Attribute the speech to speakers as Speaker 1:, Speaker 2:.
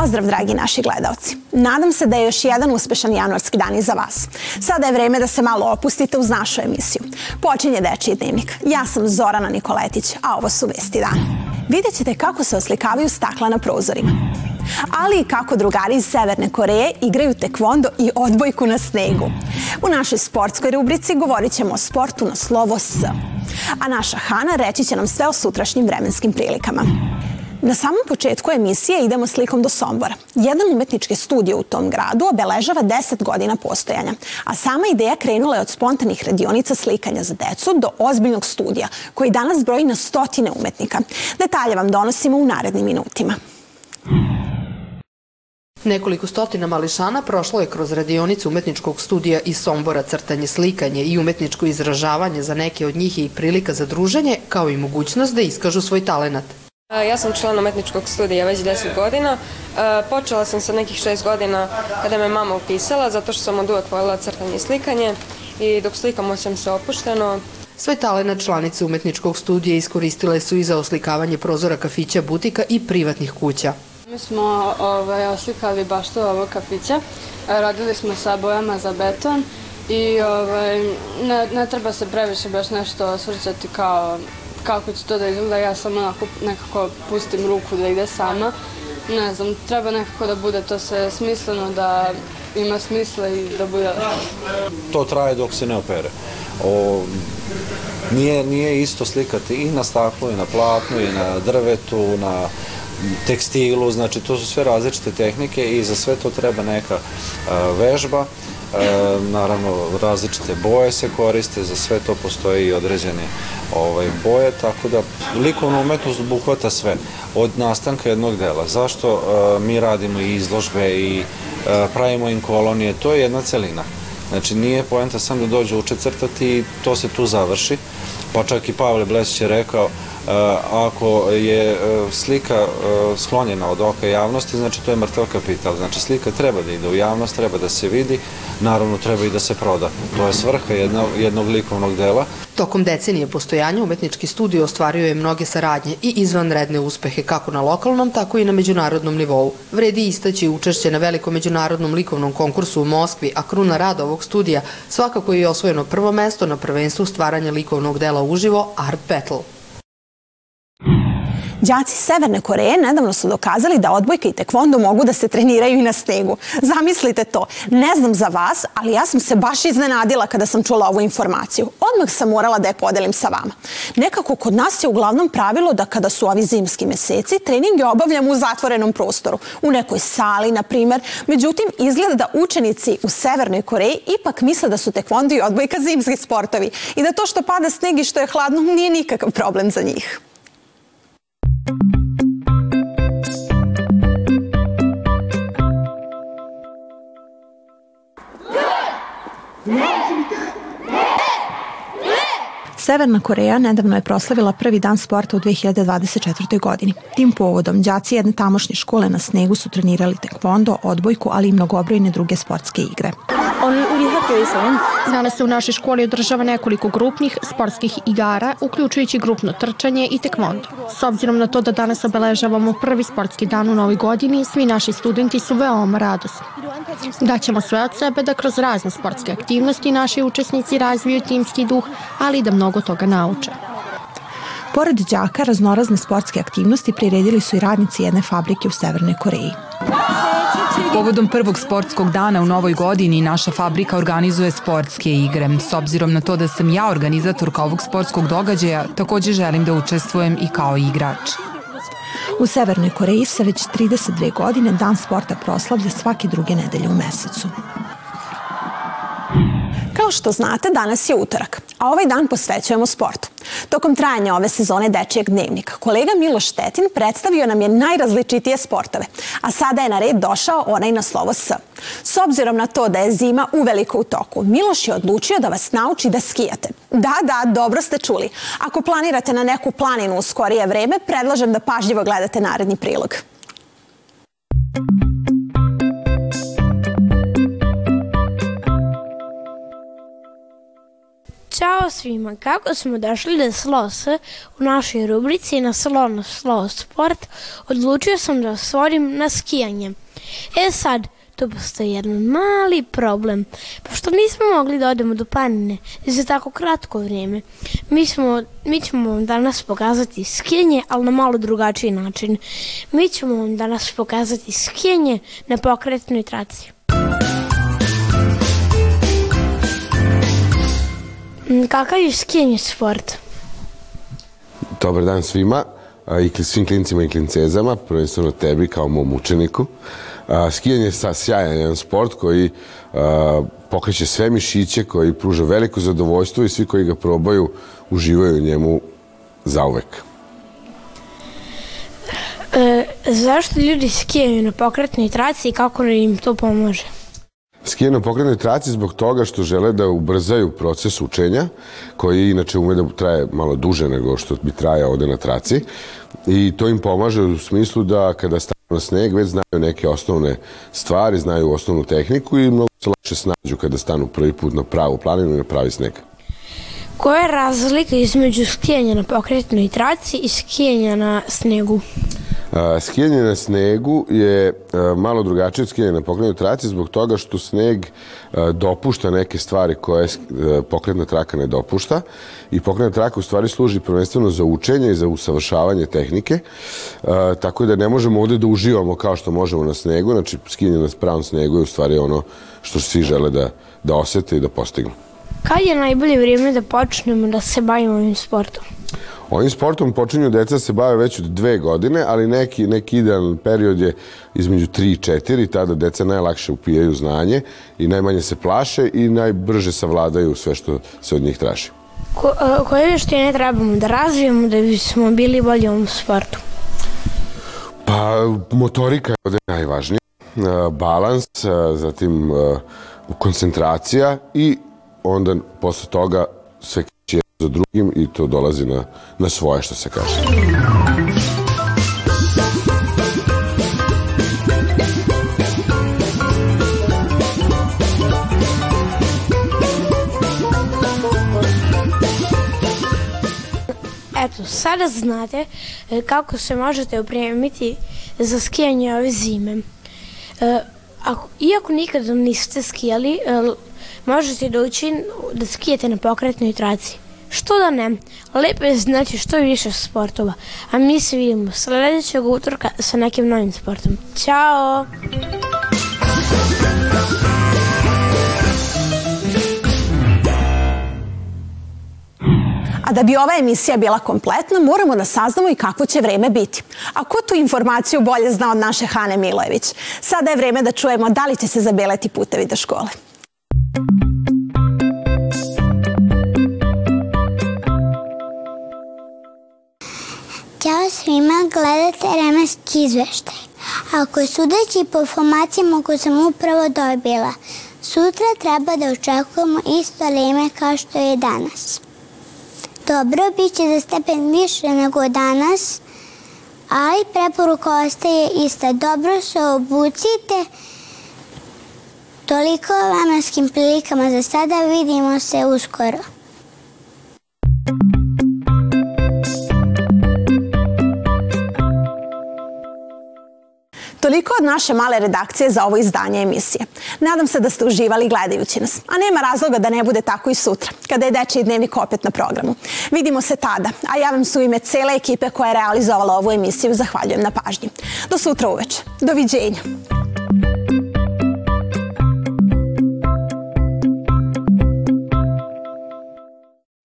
Speaker 1: Pozdrav, dragi naši gledalci. Nadam se da je još jedan uspešan januarski dan iza vas. Sada je vreme da se malo opustite uz našu emisiju. Počinje Dečiji dnevnik. Ja sam Zorana Nikoletić, a ovo su Vesti dan. Vidjet ćete kako se oslikavaju stakla na prozorima ali i kako drugari iz Severne Koreje igraju tekvondo i odbojku na snegu. U našoj sportskoj rubrici govorit ćemo o sportu na slovo S. A naša Hana reći će nam sve o sutrašnjim vremenskim prilikama. Na samom početku emisije idemo slikom do Sombora. Jedan umetnički studio u tom gradu obeležava 10 godina postojanja, a sama ideja krenula je od spontanih radionica slikanja za decu do ozbiljnog studija, koji danas broji na stotine umetnika. Detalje vam donosimo u narednim minutima.
Speaker 2: Nekoliko stotina mališana prošlo je kroz radionicu umetničkog studija iz Sombora crtanje, slikanje i umetničko izražavanje za neke od njih i prilika za druženje, kao i mogućnost da iskažu svoj talenat.
Speaker 3: Ja sam član umetničkog studija već 10 godina. Počela sam sa nekih 6 godina kada me mama upisala, zato što sam od uvek voljela crtanje i slikanje i dok slikam osjećam se opušteno.
Speaker 2: Svoj talenat članice umetničkog studija iskoristile su i za oslikavanje prozora kafića, butika i privatnih kuća.
Speaker 4: Mi smo ovaj, oslikali baš to ovog kafića. Radili smo sa bojama za beton i ovaj, ne, ne treba se previše baš nešto osvrćati kao kako će to da izgleda. Ja samo onako nekako pustim ruku da ide sama. Ne znam, treba nekako da bude to sve smisleno, da ima smisla i da bude...
Speaker 5: To traje dok se ne opere. O, nije, nije isto slikati i na staklu, i na platnu, i na drvetu, na tekstilu, znači to su sve različite tehnike i za sve to treba neka vežba, naravno različite boje se koriste, za sve to postoje i određene ovaj, boje, tako da likovna umetnost obuhvata sve, od nastanka jednog dela. Zašto mi radimo i izložbe i pravimo im kolonije, to je jedna celina. Znači nije poenta sam da dođu uče crtati i to se tu završi. Pa čak i Pavle Blesić je rekao ako je slika sklonjena od oka javnosti, znači to je mrtav kapital. Znači slika treba da ide u javnost, treba da se vidi, naravno treba i da se proda. To je svrha jedno, jednog likovnog dela.
Speaker 2: Tokom decenije postojanja umetnički studio ostvario je mnoge saradnje i izvanredne uspehe kako na lokalnom, tako i na međunarodnom nivou. Vredi istaći učešće na velikom međunarodnom likovnom konkursu u Moskvi, a kruna rada ovog studija svakako je osvojeno prvo mesto na prvenstvu stvaranja likovnog dela uživo Art Battle.
Speaker 1: Đaci Severne Koreje nedavno su dokazali da odbojka i tekvondo mogu da se treniraju i na snegu. Zamislite to. Ne znam za vas, ali ja sam se baš iznenadila kada sam čula ovu informaciju. Odmah sam morala da je podelim sa vama. Nekako kod nas je uglavnom pravilo da kada su ovi zimski meseci, treninge obavljamo u zatvorenom prostoru. U nekoj sali, na primer. Međutim, izgleda da učenici u Severnoj Koreji ipak misle da su tekvondo i odbojka zimski sportovi i da to što pada sneg i što je hladno nije nikakav problem za njih. Severna Koreja nedavno je proslavila prvi dan sporta u 2024. godini. Tim povodom, đaci jedne tamošnje škole na snegu su trenirali tekvondo, odbojku, ali i mnogobrojne druge sportske igre.
Speaker 6: Danas se u našoj školi održava nekoliko grupnih sportskih igara, uključujući grupno trčanje i tekvondo. S obzirom na to da danas obeležavamo prvi sportski dan u novoj godini, svi naši studenti su veoma radosni. Daćemo sve od sebe da kroz razne sportske aktivnosti naši učesnici razviju timski duh, ali i da mnogo toga nauče.
Speaker 1: Pored đaka, raznorazne sportske aktivnosti priredili su i radnici jedne fabrike u Severnoj Koreji.
Speaker 7: Povodom prvog sportskog dana u novoj godini naša fabrika organizuje sportske igre. S obzirom na to da sam ja organizatorka ovog sportskog događaja, takođe želim da učestvujem i kao igrač.
Speaker 1: U Severnoj Koreji se već 32 godine dan sporta proslavlja svake druge nedelje u mesecu. Kao što znate, danas je utorak, a ovaj dan posvećujemo sportu. Tokom trajanja ove sezone Dečijeg dnevnika, kolega Miloš Štetin predstavio nam je najrazličitije sportove, a sada je na red došao onaj na slovo S. S obzirom na to da je zima uveliko u toku, Miloš je odlučio da vas nauči da skijate. Da, da, dobro ste čuli. Ako planirate na neku planinu u skorije vreme, predlažem da pažljivo gledate naredni prilog.
Speaker 8: Ćao svima, kako smo došli do slose u našoj rubrici na salonu Slow Sport, odlučio sam da stvorim na skijanje. E sad, tu postoji jedan mali problem. Pošto nismo mogli da odemo do planine za tako kratko vrijeme, mi, smo, mi ćemo vam danas pokazati skijanje, ali na malo drugačiji način. Mi ćemo vam danas pokazati skijanje na pokretnoj traci. Kakav je skijanje sport?
Speaker 9: Dobar dan svima i svim klincima i klincezama, prvenstveno tebi kao mom učeniku. Skijanje je sjajan jedan sport koji pokreće sve mišiće, koji pruža veliko zadovoljstvo i svi koji ga probaju uživaju u njemu zauvek.
Speaker 8: E, zašto ljudi skijaju na pokretnoj traci i kako im to pomaže?
Speaker 9: Skije na pokretnoj traci zbog toga što žele da ubrzaju proces učenja, koji inače ume da traje malo duže nego što bi trajao ovde na traci. I to im pomaže u smislu da kada stanu na sneg već znaju neke osnovne stvari, znaju osnovnu tehniku i mnogo se lakše snađu kada stanu prvi put na pravu planinu i na pravi sneg.
Speaker 8: Koja je razlika između skijanja na pokretnoj traci i skijanja na snegu?
Speaker 9: Skijanje na snegu je malo drugačije od skijanja na pokretnoj traci zbog toga što sneg dopušta neke stvari koje pokretna traka ne dopušta i pokretna traka u stvari služi prvenstveno za učenje i za usavršavanje tehnike, tako da ne možemo ovde da uživamo kao što možemo na snegu, znači skijanje na pravom snegu je u stvari ono što svi žele da, da osete i da postignu.
Speaker 8: Kad je najbolje vrijeme da počnemo da se bavimo ovim sportom?
Speaker 9: Ovim sportom počinju deca se bave već od dve godine, ali neki, neki idealan period je između 3 i 4, tada deca najlakše upijaju znanje i najmanje se plaše i najbrže savladaju sve što se od njih traži.
Speaker 8: Ko, koje vještine trebamo da razvijemo da bismo bili bolji u ovom sportu?
Speaker 9: Pa motorika je ovde najvažnija, balans, zatim koncentracija i onda posle toga sve za drugim i to dolazi na, na svoje što se kaže.
Speaker 8: Eto, sada znate e, kako se možete opremiti za skijanje ove zime. E, ako, iako nikada niste skijali, e, možete doći da skijete na pokretnoj traci. Što da ne? Lepo je znači što više sportova. A mi se vidimo sledećeg utorka sa nekim novim sportom. Ćao!
Speaker 1: A da bi ova emisija bila kompletna, moramo da saznamo i kakvo će vreme biti. A ko tu informaciju bolje zna od naše Hane Milojević? Sada je vreme da čujemo da li će se zabeleti putevi do škole.
Speaker 10: Ćao svima, gledate Remeski izveštaj. Ako sudeći po informacijama koje sam upravo dobila, sutra treba da očekujemo isto vreme kao što je danas. Dobro, bit će za stepen više nego danas, ali preporuka ostaje ista. Dobro se obucite, Toliko o vremenskim prilikama za sada, vidimo se uskoro.
Speaker 1: Toliko od naše male redakcije za ovo izdanje emisije. Nadam se da ste uživali gledajući nas, a nema razloga da ne bude tako i sutra, kada je Dečiji dnevnik opet na programu. Vidimo se tada, a ja vam su ime cele ekipe koja je realizovala ovu emisiju zahvaljujem na pažnji. Do sutra uveče. Doviđenja.